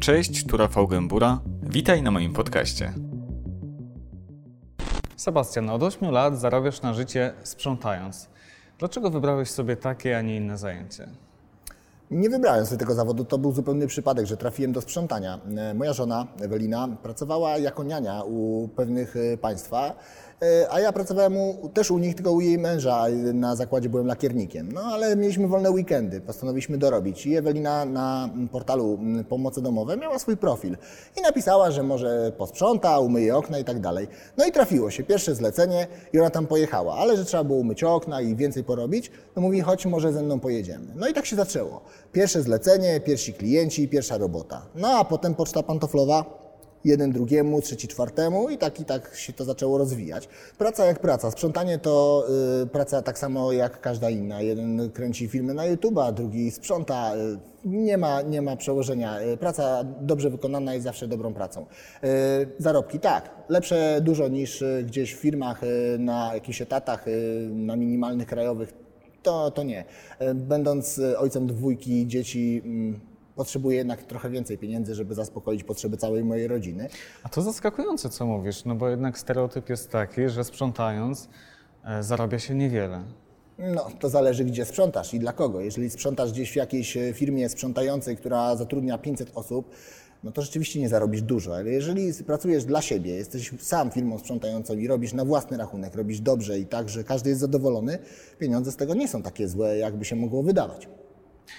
Cześć, tu Rafał Gębura. Witaj na moim podcaście. Sebastian, od 8 lat zarabiasz na życie sprzątając. Dlaczego wybrałeś sobie takie, a nie inne zajęcie? Nie wybrałem sobie tego zawodu, to był zupełny przypadek, że trafiłem do sprzątania. E, Moja żona Ewelina pracowała jako niania u pewnych e, państwa, a ja pracowałem u, też u nich, tylko u jej męża. Na zakładzie byłem lakiernikiem. No ale mieliśmy wolne weekendy, postanowiliśmy dorobić. I Ewelina na portalu mm, Pomocy Domowe miała swój profil i napisała, że może posprząta, umyje okna i tak dalej. No i trafiło się, pierwsze zlecenie i ona tam pojechała, ale że trzeba było umyć okna i więcej porobić, to mówi, chodź, może ze mną pojedziemy. No i tak się zaczęło. Pierwsze zlecenie, pierwsi klienci, pierwsza robota. No a potem poczta pantoflowa, jeden drugiemu, trzeci czwartemu i tak i tak się to zaczęło rozwijać. Praca jak praca. Sprzątanie to y, praca tak samo jak każda inna. Jeden kręci filmy na YouTube, a drugi sprząta. Y, nie ma, nie ma przełożenia. Y, Praca dobrze wykonana jest zawsze dobrą pracą. Y, Zarobki tak, lepsze dużo niż y, gdzieś w firmach, y, na jakichś etatach, na minimalnych krajowych to, to nie. Będąc ojcem dwójki dzieci, mm, potrzebuję jednak trochę więcej pieniędzy, żeby zaspokoić potrzeby całej mojej rodziny. A to zaskakujące, co mówisz, no bo jednak stereotyp jest taki, że sprzątając e, zarabia się niewiele. No, to zależy, gdzie sprzątasz i dla kogo. Jeżeli sprzątasz gdzieś w jakiejś e, firmie sprzątającej, która zatrudnia 500 osób, no to rzeczywiście nie zarobisz dużo, ale jeżeli pracujesz dla siebie, jesteś sam firmą sprzątającą i robisz na własny rachunek, robisz dobrze i tak, że każdy jest zadowolony, pieniądze z tego nie są takie złe, jakby się mogło wydawać.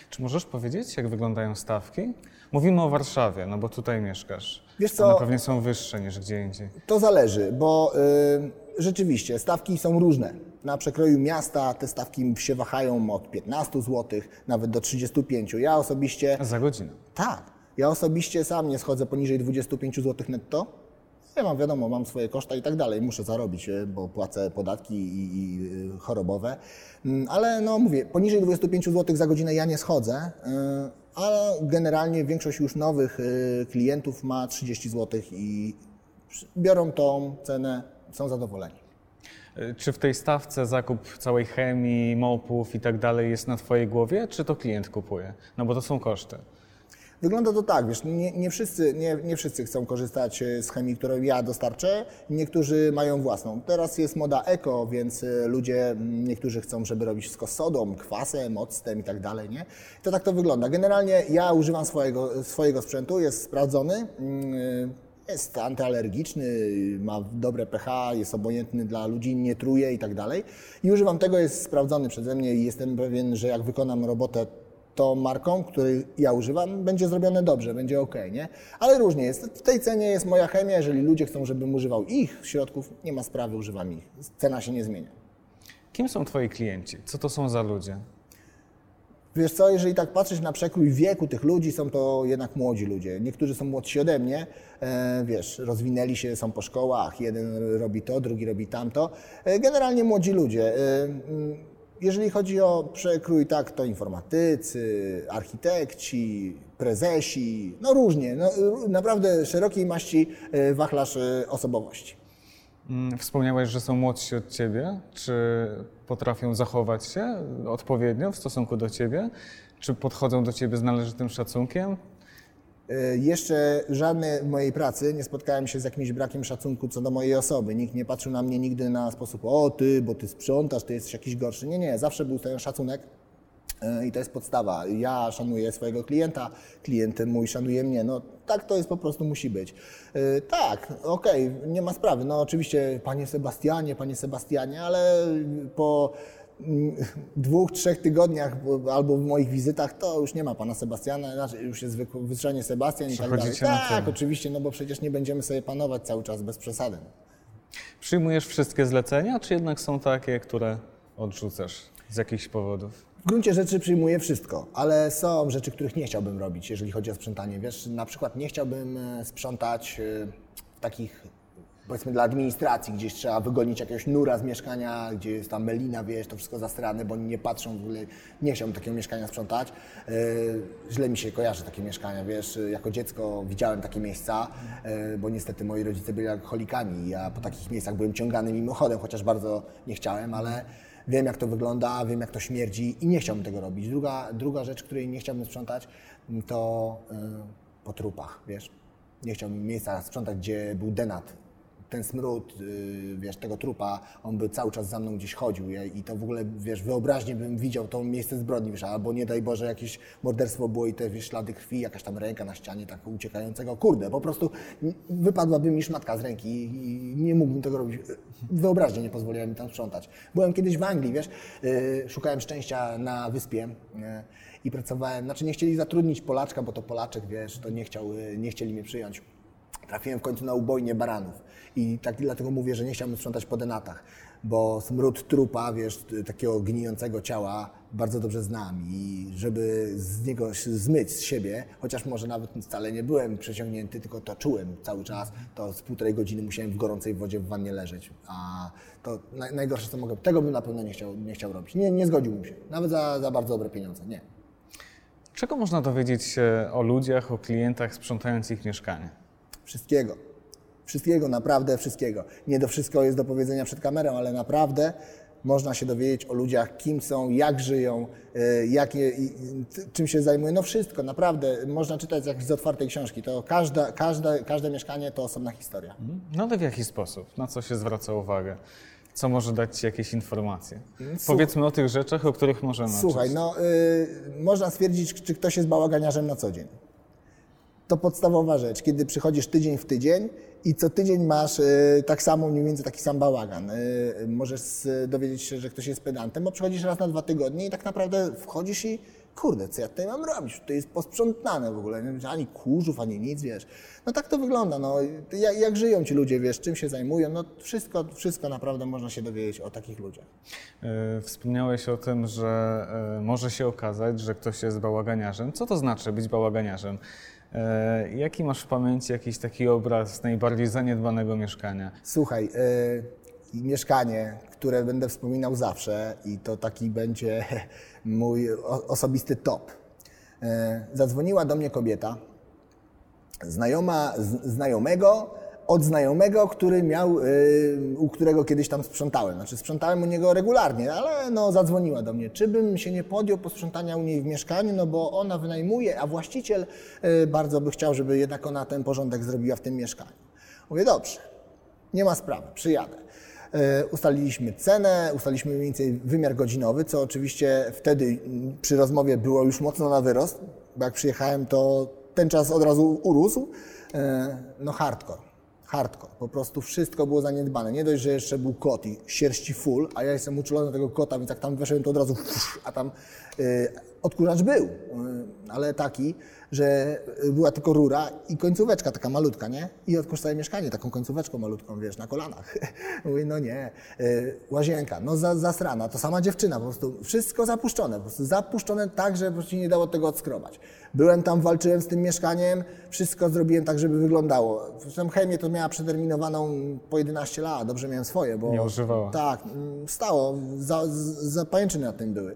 Czy możesz powiedzieć, jak wyglądają stawki? Mówimy o Warszawie, no bo tutaj mieszkasz. Wiesz co? One pewnie są wyższe niż gdzie indziej. To zależy, bo y, rzeczywiście stawki są różne. Na przekroju miasta te stawki się wahają od 15 zł nawet do 35. Ja osobiście, Za godzinę. tak, ja osobiście sam nie schodzę poniżej 25 zł netto. Ja mam wiadomo, mam swoje koszta i tak dalej, muszę zarobić, y, bo płacę podatki i, i y, chorobowe. Mm, Ale no mówię, poniżej 25 zł za godzinę ja nie schodzę, ale generalnie większość już nowych y, klientów ma 30 zł i biorą tą cenę, są zadowoleni. E, Czy w tej stawce zakup całej chemii, mopów i tak dalej jest na Twojej głowie, czy to klient kupuje? No bo to są koszty. Wygląda to tak, wiesz, nie, nie, wszyscy, nie, nie wszyscy chcą korzystać e, z chemii, którą ja dostarczę, niektórzy mają własną. Teraz jest moda eko, więc e, ludzie, niektórzy chcą, żeby robić wszystko sodą, kwasem, octem i tak dalej, nie? To tak to wygląda. Generalnie ja używam swojego, swojego sprzętu, jest sprawdzony, mm, jest antyalergiczny, ma dobre pH, jest obojętny dla ludzi, nie truje i tak dalej. I używam tego, jest sprawdzony przeze mnie i jestem pewien, że jak wykonam robotę tą marką, której ja używam, będzie zrobione dobrze, będzie ok, nie? Ale różnie jest. W tej cenie jest moja chemia, jeżeli ludzie chcą, żebym używał ich środków, nie ma sprawy, używam ich. Cena się nie zmienia. Kim są Twoi klienci? Co to są za ludzie? Wiesz co, jeżeli tak patrzeć na przekrój wieku tych ludzi, są to jednak młodzi ludzie. Niektórzy są młodsi ode mnie, e, wiesz, rozwinęli się, są po szkołach, jeden robi to, drugi robi tamto. E, generalnie młodzi ludzie. E, jeżeli chodzi o przekrój, tak, to informatycy, architekci, prezesi, no różnie, no, naprawdę szerokiej maści e, wachlarz e, osobowości. Mm, Wspomniałeś, że są młodsi od Ciebie. Czy potrafią zachować się odpowiednio w stosunku do Ciebie? Czy podchodzą do Ciebie z należytym szacunkiem? E, Jeszcze żadnej mojej pracy nie spotkałem się z jakimś brakiem szacunku co do mojej osoby. Nikt nie patrzył na mnie nigdy na sposób, o ty, bo ty sprzątasz, ty jesteś jakiś gorszy. Nie, nie, zawsze był ten szacunek e, i to jest podstawa. Ja szanuję swojego klienta, klient mój szanuje mnie. No tak to jest po prostu musi być. E, Tak, okej, nie ma sprawy. No oczywiście, panie Sebastianie, panie Sebastianie, ale po dwóch, trzech tygodniach bo- albo w moich wizytach to już nie ma pana Sebastiana, znaczy już jest wyzwanie Sebastian i tak dalej. Tak, oczywiście, no bo przecież nie będziemy sobie panować cały czas bez przesady. Przyjmujesz wszystkie zlecenia, czy jednak są takie, które odrzucasz z jakichś powodów? W gruncie rzeczy przyjmuję wszystko, ale są rzeczy, których nie chciałbym robić, jeżeli chodzi o sprzątanie. Wiesz, na przykład nie chciałbym e, sprzątać e, w takich, powiedzmy dla administracji, gdzieś trzeba wygonić jakiegoś nura z mieszkania, gdzie jest tam melina, wiesz, to wszystko zastrane, bo oni nie patrzą w ogóle, nie chciałbym takiego mieszkania sprzątać. E, Źle mi się kojarzy takie mieszkania, wiesz, jako dziecko widziałem takie miejsca, e, bo niestety moi rodzice byli alkoholikami. Ja po takich miejscach byłem ciągany mimochodem, chociaż bardzo nie chciałem, ale Wiem, jak to wygląda, wiem, jak to śmierdzi i nie chciałbym tego robić. Druga, druga rzecz, której nie chciałbym sprzątać, to y, po trupach, wiesz. Nie chciał mi miejsca sprzątać, gdzie był denat. Ten smród, yy, wiesz, tego trupa, on by cały czas za mną gdzieś chodził ja- i to w ogóle, wiesz, wyobraźnie bym widział to miejsce zbrodni, wiesz, albo nie daj Boże jakieś morderstwo było i te, wiesz, ślady krwi, jakaś tam ręka na ścianie tak uciekającego, kurde, po prostu wypadłaby mi szmatka z ręki i nie mógłbym tego robić. Wyobraźnie nie pozwoliła mi tam sprzątać. Byłem kiedyś w Anglii, wiesz, yy, szukałem szczęścia na wyspie yy, i pracowałem, znaczy nie chcieli zatrudnić Polaczka, bo to Polaczek, wiesz, to nie, chciał, nie chcieli mnie przyjąć. Trafiłem w końcu na ubojnię baranów. I tak dlatego mówię, że nie chciałbym sprzątać po denatach, bo smród trupa, wiesz, takiego gnijącego ciała bardzo dobrze znam. I żeby z niego zmyć z siebie, chociaż może nawet wcale nie byłem przeciągnięty, tylko to czułem cały czas, to z półtorej godziny musiałem w gorącej wodzie w wannie leżeć, a to naj, najgorsze co mogę, tego bym na pewno nie chciał, nie chciał robić, nie, nie zgodziłbym się, nawet za, za bardzo dobre pieniądze, nie. Czego można dowiedzieć się o ludziach, o klientach sprzątających ich mieszkanie? Wszystkiego. Wszystkiego, naprawdę wszystkiego. Nie do wszystko jest do powiedzenia przed kamerą, ale naprawdę można się dowiedzieć o ludziach, kim są, jak żyją, jakie, t- czym się zajmują. No wszystko, naprawdę. Można czytać jak z otwartej książki. To każda, każde, każde mieszkanie to osobna historia. No ale w jaki sposób? Na co się zwraca uwagę? Co może dać Ci jakieś informacje? Słuch- Powiedzmy o tych rzeczach, o których możemy. Słuchaj, no y, można stwierdzić, czy ktoś jest bałaganiarzem na co dzień. To podstawowa rzecz, kiedy przychodzisz tydzień w tydzień i co tydzień masz y, tak samo, mniej więcej taki sam bałagan. Y, możesz dowiedzieć się, że ktoś jest pedantem, bo przychodzisz raz na dwa tygodnie i tak naprawdę wchodzisz i kurde, co ja tutaj mam robić? To jest posprzątane w ogóle, ani kurzów, ani nic, wiesz. No tak to wygląda, no. Jak, jak żyją ci ludzie, wiesz, czym się zajmują, no wszystko, wszystko naprawdę można się dowiedzieć o takich ludziach. Y, Wspomniałeś o tym, że może się okazać, że ktoś jest bałaganiarzem. Co to znaczy być bałaganiarzem? Y, Jaki masz w pamięci jakiś taki obraz najbardziej zaniedbanego mieszkania? Słuchaj, y, mieszkanie, które będę wspominał zawsze i to taki będzie mój osobisty top. Y, zadzwoniła do mnie kobieta, znajoma z, znajomego, od znajomego, który miał, y, u którego kiedyś tam sprzątałem. Znaczy sprzątałem u niego regularnie, ale no zadzwoniła do mnie, czy bym się nie podjął posprzątania u niej w mieszkaniu, no bo ona wynajmuje, a właściciel y, bardzo by chciał, żeby jednak ona ten porządek zrobiła w tym mieszkaniu. Mówię, dobrze, nie ma sprawy, przyjadę. E, Ustaliliśmy cenę, ustaliliśmy mniej więcej wymiar godzinowy, co oczywiście wtedy mm, przy rozmowie było już mocno na wyrost, bo jak przyjechałem, to ten czas od razu urósł. No hardcore, hardcore. Po prostu wszystko było zaniedbane. Nie dość, że jeszcze był kot i sierści full, a ja jestem uczulony do tego kota, więc jak tam weszłem, to od razu a tam e, odkurzacz był, e, ale taki, że była tylko rura i końcóweczka taka malutka, nie? I odkurz całe mieszkanie taką końcóweczką malutką, wiesz, na kolanach. Mówię, no nie. Y, Łazienka, no za, zasrana, to sama dziewczyna, po prostu wszystko zapuszczone, po prostu zapuszczone tak, że po prostu nie dało tego odskrobać. Byłem tam, walczyłem z tym mieszkaniem, wszystko zrobiłem tak, żeby wyglądało. Zresztą chemię to miała przeterminowaną po 11 lat, dobrze miałem swoje, bo... Nie używała. Tak, mm, stało, za, z- zapajęczyny na tym były.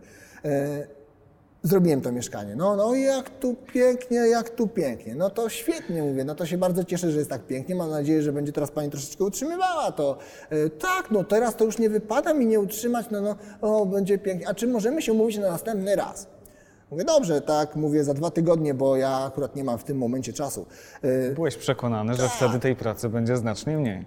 E, Zrobiłem to mieszkanie. No, no jak tu pięknie, jak tu pięknie. No to świetnie mówię, no to się bardzo cieszę, że jest tak pięknie. Mam nadzieję, że będzie teraz Pani troszeczkę utrzymywała to. E, tak, no teraz to już nie wypada mi nie utrzymać, no, no, o, będzie pięknie. A czy możemy się umówić na następny raz? Mówię, dobrze, tak, mówię za dwa tygodnie, bo ja akurat nie mam w tym momencie czasu. E, Byłeś przekonany, że wtedy tej pracy będzie znacznie mniej.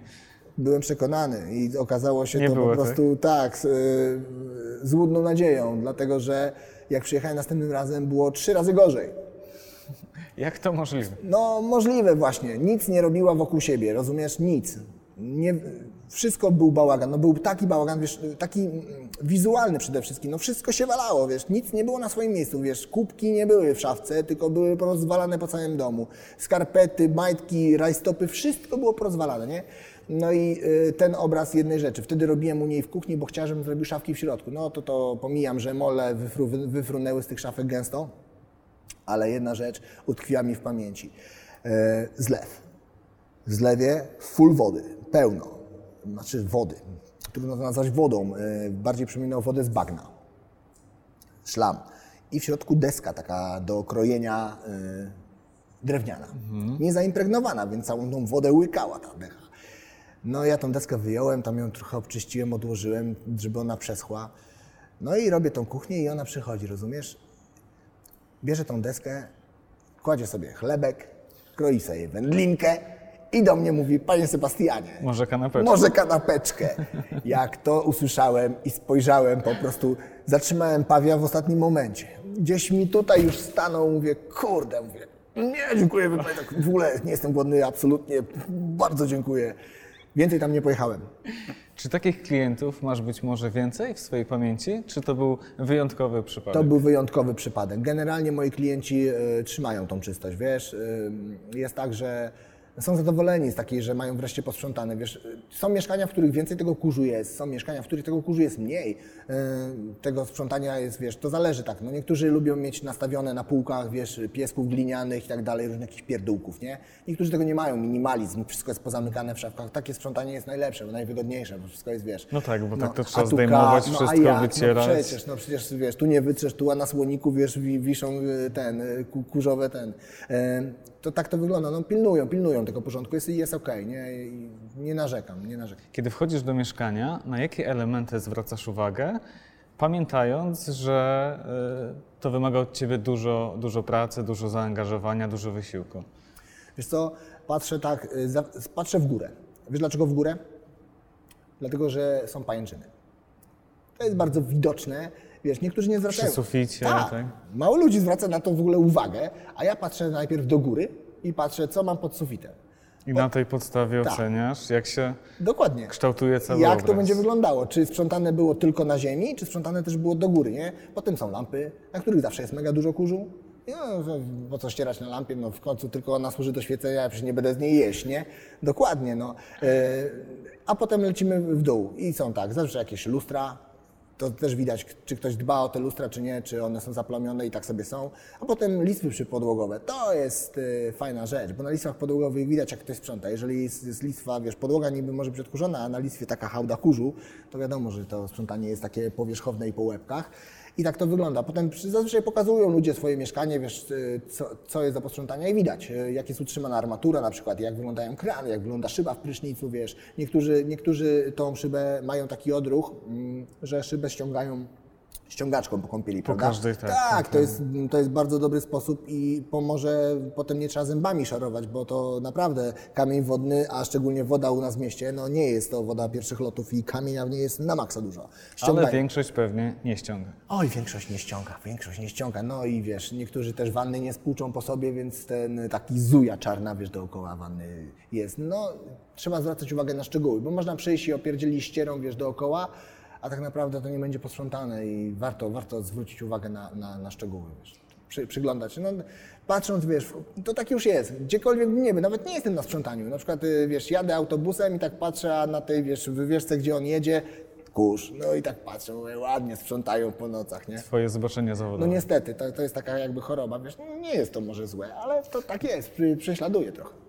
Byłem przekonany i okazało się Nie to po tak? prostu tak, z, y, złudną nadzieją, dlatego że jak przyjechałem następnym razem, było trzy razy gorzej. Jak to możliwe? No możliwe właśnie, nic nie robiła wokół siebie, rozumiesz? Nic. Nie, wszystko był bałagan, no był taki bałagan, wiesz, taki mm, wizualny przede wszystkim, no wszystko się walało, wiesz, nic nie było na swoim miejscu, wiesz, kubki nie były w szafce, tylko były porozwalane po całym domu. Skarpety, majtki, rajstopy, wszystko było porozwalane, nie? No i y, ten obraz jednej rzeczy. Wtedy robiłem u niej w kuchni, bo chciałem, żebym zrobił szafki w środku. No to to pomijam, że mole wyfru, wyfrunęły z tych szafek gęsto, ale jedna rzecz utkwiła mi w pamięci. E, zlew. W zlewie full wody, pełno. Znaczy wody. Trudno to nazwać wodą. E, bardziej przypominał wodę z bagna. Szlam. I w środku deska taka do krojenia e, drewniana. Nie zaimpregnowana, więc całą tą wodę łykała ta decha. No ja tą deskę wyjąłem, tam ją trochę obczyściłem, odłożyłem, żeby ona przeschła. No i robię tą kuchnię i ona przychodzi, rozumiesz? bierze tą deskę, kładzie sobie chlebek, kroi sobie wędlinkę i do mnie mówi, panie Sebastianie, Może kanapeczkę? może kanapeczkę. Jak to usłyszałem i spojrzałem, po prostu zatrzymałem pawia w ostatnim momencie. Gdzieś mi tutaj już stanął, mówię, kurde, mówię, nie, dziękuję, tak w ogóle nie jestem głodny, absolutnie, bardzo dziękuję. Więcej tam nie pojechałem. Czy takich klientów masz być może więcej w swojej pamięci? Czy to był wyjątkowy przypadek? To był wyjątkowy przypadek. Generalnie moi klienci e, trzymają tą czystość, wiesz. E, jest tak, że są zadowoleni z takiej, że mają wreszcie posprzątane, wiesz. Są mieszkania, w których więcej tego kurzu jest, są mieszkania, w których tego kurzu jest mniej. E, tego sprzątania jest, wiesz, to zależy tak. No niektórzy lubią mieć nastawione na półkach, wiesz, piesków glinianych i tak dalej, różnych jakichś pierdółków, nie? Niektórzy tego nie mają, minimalizm, wszystko jest pozamykane w szafkach. Takie sprzątanie jest najlepsze, najwygodniejsze, bo wszystko jest, wiesz. No tak, bo tak to trzeba a tu zdejmować, ka- wszystko a jak? wycierać. No przecież, no przecież wiesz, tu nie wytrzesz, tu a na słoniku wiesz, wi- wiszą y, ten, y, ku- kurzowe ten. To tak to wygląda, no pilnują, pilnują tego porządku, jest, jest okej, nie, I nie narzekam, nie narzekam. Kiedy wchodzisz do mieszkania, na jakie elementy zwracasz uwagę, pamiętając, że y, to wymaga od ciebie dużo, dużo pracy, dużo zaangażowania, dużo wysiłku? Wiesz co, patrzę tak, za, patrzę w górę. Wiesz dlaczego w górę? Dlatego, że są pajęczyny. To jest bardzo widoczne. Wiesz, niektórzy nie zwracają. suficie, tak. tak? Mało ludzi zwraca na to w ogóle uwagę, a ja patrzę najpierw do góry i patrzę, co mam pod sufitem. I na tej podstawie Tak. oceniasz, jak się Dokładnie. kształtuje cały Jak obraz. to będzie wyglądało? Czy sprzątane było tylko na ziemi, czy sprzątane też było do góry, nie? Potem są lampy, na których zawsze jest mega dużo kurzu. No, no, po co ścierać na lampie? No w końcu tylko ona służy do świecenia, ja przecież nie będę z niej jeść, nie? Dokładnie, no. E, a potem lecimy w dół i są tak, zawsze jakieś lustra, to też widać, czy ktoś dba o te lustra, czy nie, czy one są zaplamione i tak sobie są. A potem listwy przypodłogowe. To jest y, fajna rzecz, bo na listwach podłogowych widać, jak ktoś sprząta. Jeżeli jest, jest listwa, wiesz, podłoga niby może być odkurzona, a na listwie taka hałda kurzu, to wiadomo, że to sprzątanie jest takie powierzchowne i po łebkach. I tak to wygląda. Potem zazwyczaj pokazują ludzie swoje mieszkanie, wiesz, y, co, co jest do posprzątania i widać, y, jak jest utrzymana armatura na przykład, jak wyglądają krany, jak wygląda szyba w prysznicu, wiesz. Niektórzy, niektórzy tą szybę mają taki odruch, mm, że szybę ściągają ściągaczką po kąpieli, Po prawda? każdej, tak, Tak, tak, to, jest, to jest bardzo dobry sposób i pomoże, potem nie trzeba zębami szarować, bo to naprawdę kamień wodny, a szczególnie woda u nas w mieście, no nie jest to woda pierwszych lotów i kamienia w niej jest na maksa dużo. Ale Ściągają. większość pewnie nie ściąga. Oj, większość nie ściąga, większość nie ściąga. No i wiesz, niektórzy też wanny nie spłuczą po sobie, więc ten taki zuja czarna, wiesz, dookoła wanny jest. No, trzeba zwracać uwagę na szczegóły, bo można przyjść i opierdzielić ścierą, wiesz, dookoła, a tak naprawdę to nie będzie posprzątane i warto, warto zwrócić uwagę na, na, na szczegóły, wiesz. Przy, przyglądać się. No, patrząc, wiesz, to tak już jest. Gdziekolwiek nie wiem, nawet nie jestem na sprzątaniu. Na przykład, y, wiesz, jadę autobusem i tak patrzę, a na tej, wiesz, wywieszce, gdzie on jedzie, kurz. No i tak patrzę, mówię, ładnie sprzątają po nocach, nie? Twoje zobaczenie No zawodowe. niestety, to, to jest taka jakby choroba, wiesz, nie jest to może złe, ale to tak jest, prześladuje trochę.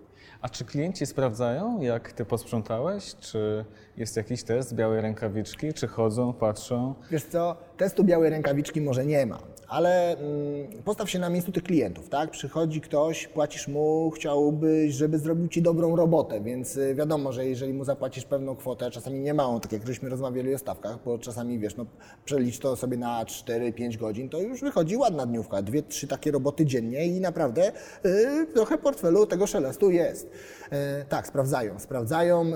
A czy klienci sprawdzają, jak ty posprzątałeś? Czy jest jakiś test białej rękawiczki? Czy chodzą, patrzą? Wiesz co, testu białej rękawiczki może nie ma, ale mm, postaw się na miejscu tych klientów, tak? Przychodzi ktoś, płacisz mu, chciałbyś, żeby zrobił ci dobrą robotę, więc y, wiadomo, że jeżeli mu zapłacisz pewną kwotę, czasami nie małą, tak jak żeśmy rozmawiali o stawkach, bo czasami wiesz, no przelicz to sobie na 4-5 godzin, to już wychodzi ładna dniówka, dwie, trzy takie roboty dziennie i naprawdę y, trochę portfelu tego szelestu jest. E, tak, sprawdzają, sprawdzają,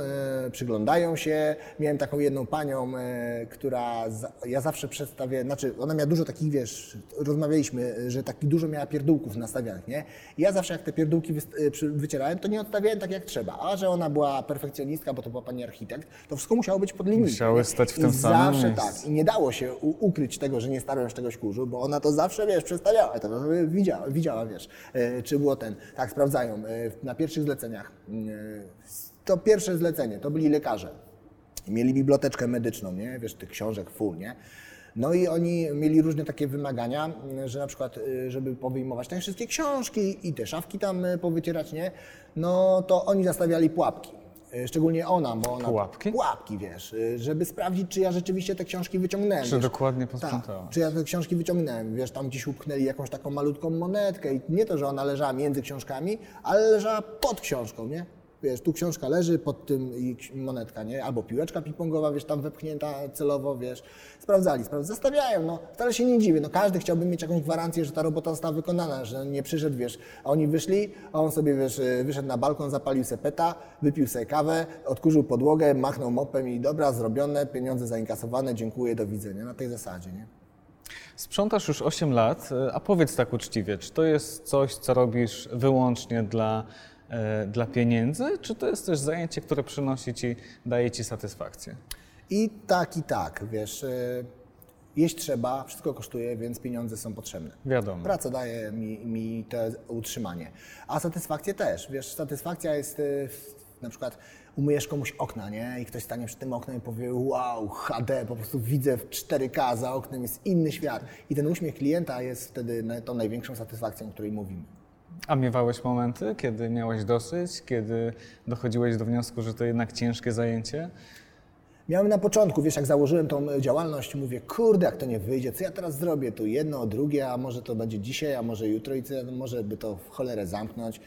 e, przyglądają się. Miałem taką jedną panią, e, która, ja zawsze przedstawię, znaczy ona miała dużo takich, wiesz, rozmawialiśmy, że taki dużo miała pierdółków nastawionych, nie? I ja zawsze jak te pierdółki e, wycierałem, to nie odstawiałem tak jak trzeba. A że ona była perfekcjonistka, bo to była pani architekt, to wszystko musiało być pod linią. Musiały stać w I tym samym zawsze miejscu. tak. I nie dało się ukryć tego, że nie starłem z czegoś kurzu, bo ona to zawsze, wiesz, przedstawiała, to widziała, widziała wiesz, e, czy było ten. Tak, sprawdzają. E, na pierwszych zleceniach. e, to pierwsze zlecenie, to byli lekarze. Mieli biblioteczkę medyczną, nie? Wiesz, tych książek full, nie? No i oni mieli różne takie wymagania, że na przykład, y, żeby powyjmować te wszystkie książki i te szafki tam y, powycierać, nie? No to oni zastawiali pułapki. Y, Szczególnie ona, bo ona... Pułapki? Pułapki, wiesz, żeby sprawdzić, czy ja rzeczywiście te książki wyciągnąłem. Czy wiesz. dokładnie Tak, posprzątała? czy ja te książki wyciągnąłem, wiesz, tam gdzieś upchnęli jakąś taką malutką monetkę i nie to, że ona leżała między książkami, ale leżała pod książką, nie? Wiesz, tu książka leży, pod tym i monetka, nie? Albo piłeczka ping-pongowa, wiesz, tam wepchnięta celowo, wiesz. Sprawdzali, sprawdzali, zostawiają, no. Wcale się nie dziwię, no każdy chciałby mieć jakąś gwarancję, że ta robota została wykonana, że nie przyszedł, wiesz, a oni wyszli, a on sobie, wiesz, y, wyszedł na balkon, zapalił se peta, wypił se kawę, odkurzył podłogę, machnął mopem i dobra, zrobione, pieniądze zainkasowane, dziękuję, do widzenia, na tej zasadzie, nie? Sprzątasz już 8 lat, e, a powiedz tak uczciwie, czy to jest coś, co robisz wyłącznie dla, dla pieniędzy, czy to jest też zajęcie, które przynosi ci, daje ci satysfakcję? I tak, i tak, wiesz, y, jeść trzeba, wszystko kosztuje, więc pieniądze są potrzebne. Wiadomo. Praca daje mi, mi to utrzymanie. A satysfakcję też. Wiesz, satysfakcja jest w- na przykład umyjesz komuś okna, nie? I ktoś stanie przy tym oknem i powie wow, HD, po prostu widzę w 4K, za oknem jest inny świat. I ten uśmiech klienta jest wtedy tą największą satysfakcją, o której mówimy. A miewałeś momenty, kiedy miałeś dosyć, kiedy dochodziłeś do wniosku, że to jednak ciężkie zajęcie? Miałem na początku, wiesz, jak założyłem tą działalność, mówię, kurde, jak to nie wyjdzie, co ja teraz zrobię? Tu jedno, drugie, a może to będzie dzisiaj, a może jutro i co, ja- może by to w cholerę zamknąć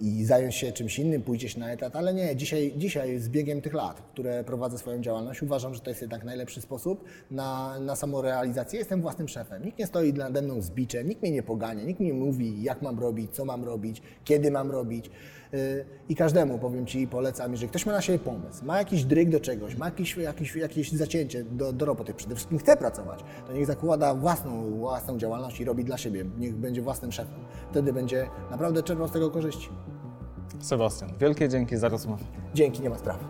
i zająć się czymś innym, pójść na etat, ale nie, dzisiaj, dzisiaj z biegiem tych lat, które prowadzę swoją działalność, uważam, że to jest jednak najlepszy sposób na, na samorealizację. Jestem własnym szefem. Nikt nie stoi nade mną z biczem, nikt mnie nie pogania, nikt mi mówi, jak mam robić, co mam robić, kiedy mam robić. I każdemu, powiem Ci, polecam, jeżeli ktoś ma na siebie pomysł, ma jakiś dryg do czegoś, ma jakiś, jakiś, jakieś zacięcie do, do roboty, przede wszystkim chce pracować, to niech zakłada własną, własną działalność i robi dla siebie. Niech będzie własnym szefem. Wtedy będzie naprawdę czerpał z tego korzyści. Sebastian, wielkie dzięki za rozmowę. Dzięki, nie ma sprawy.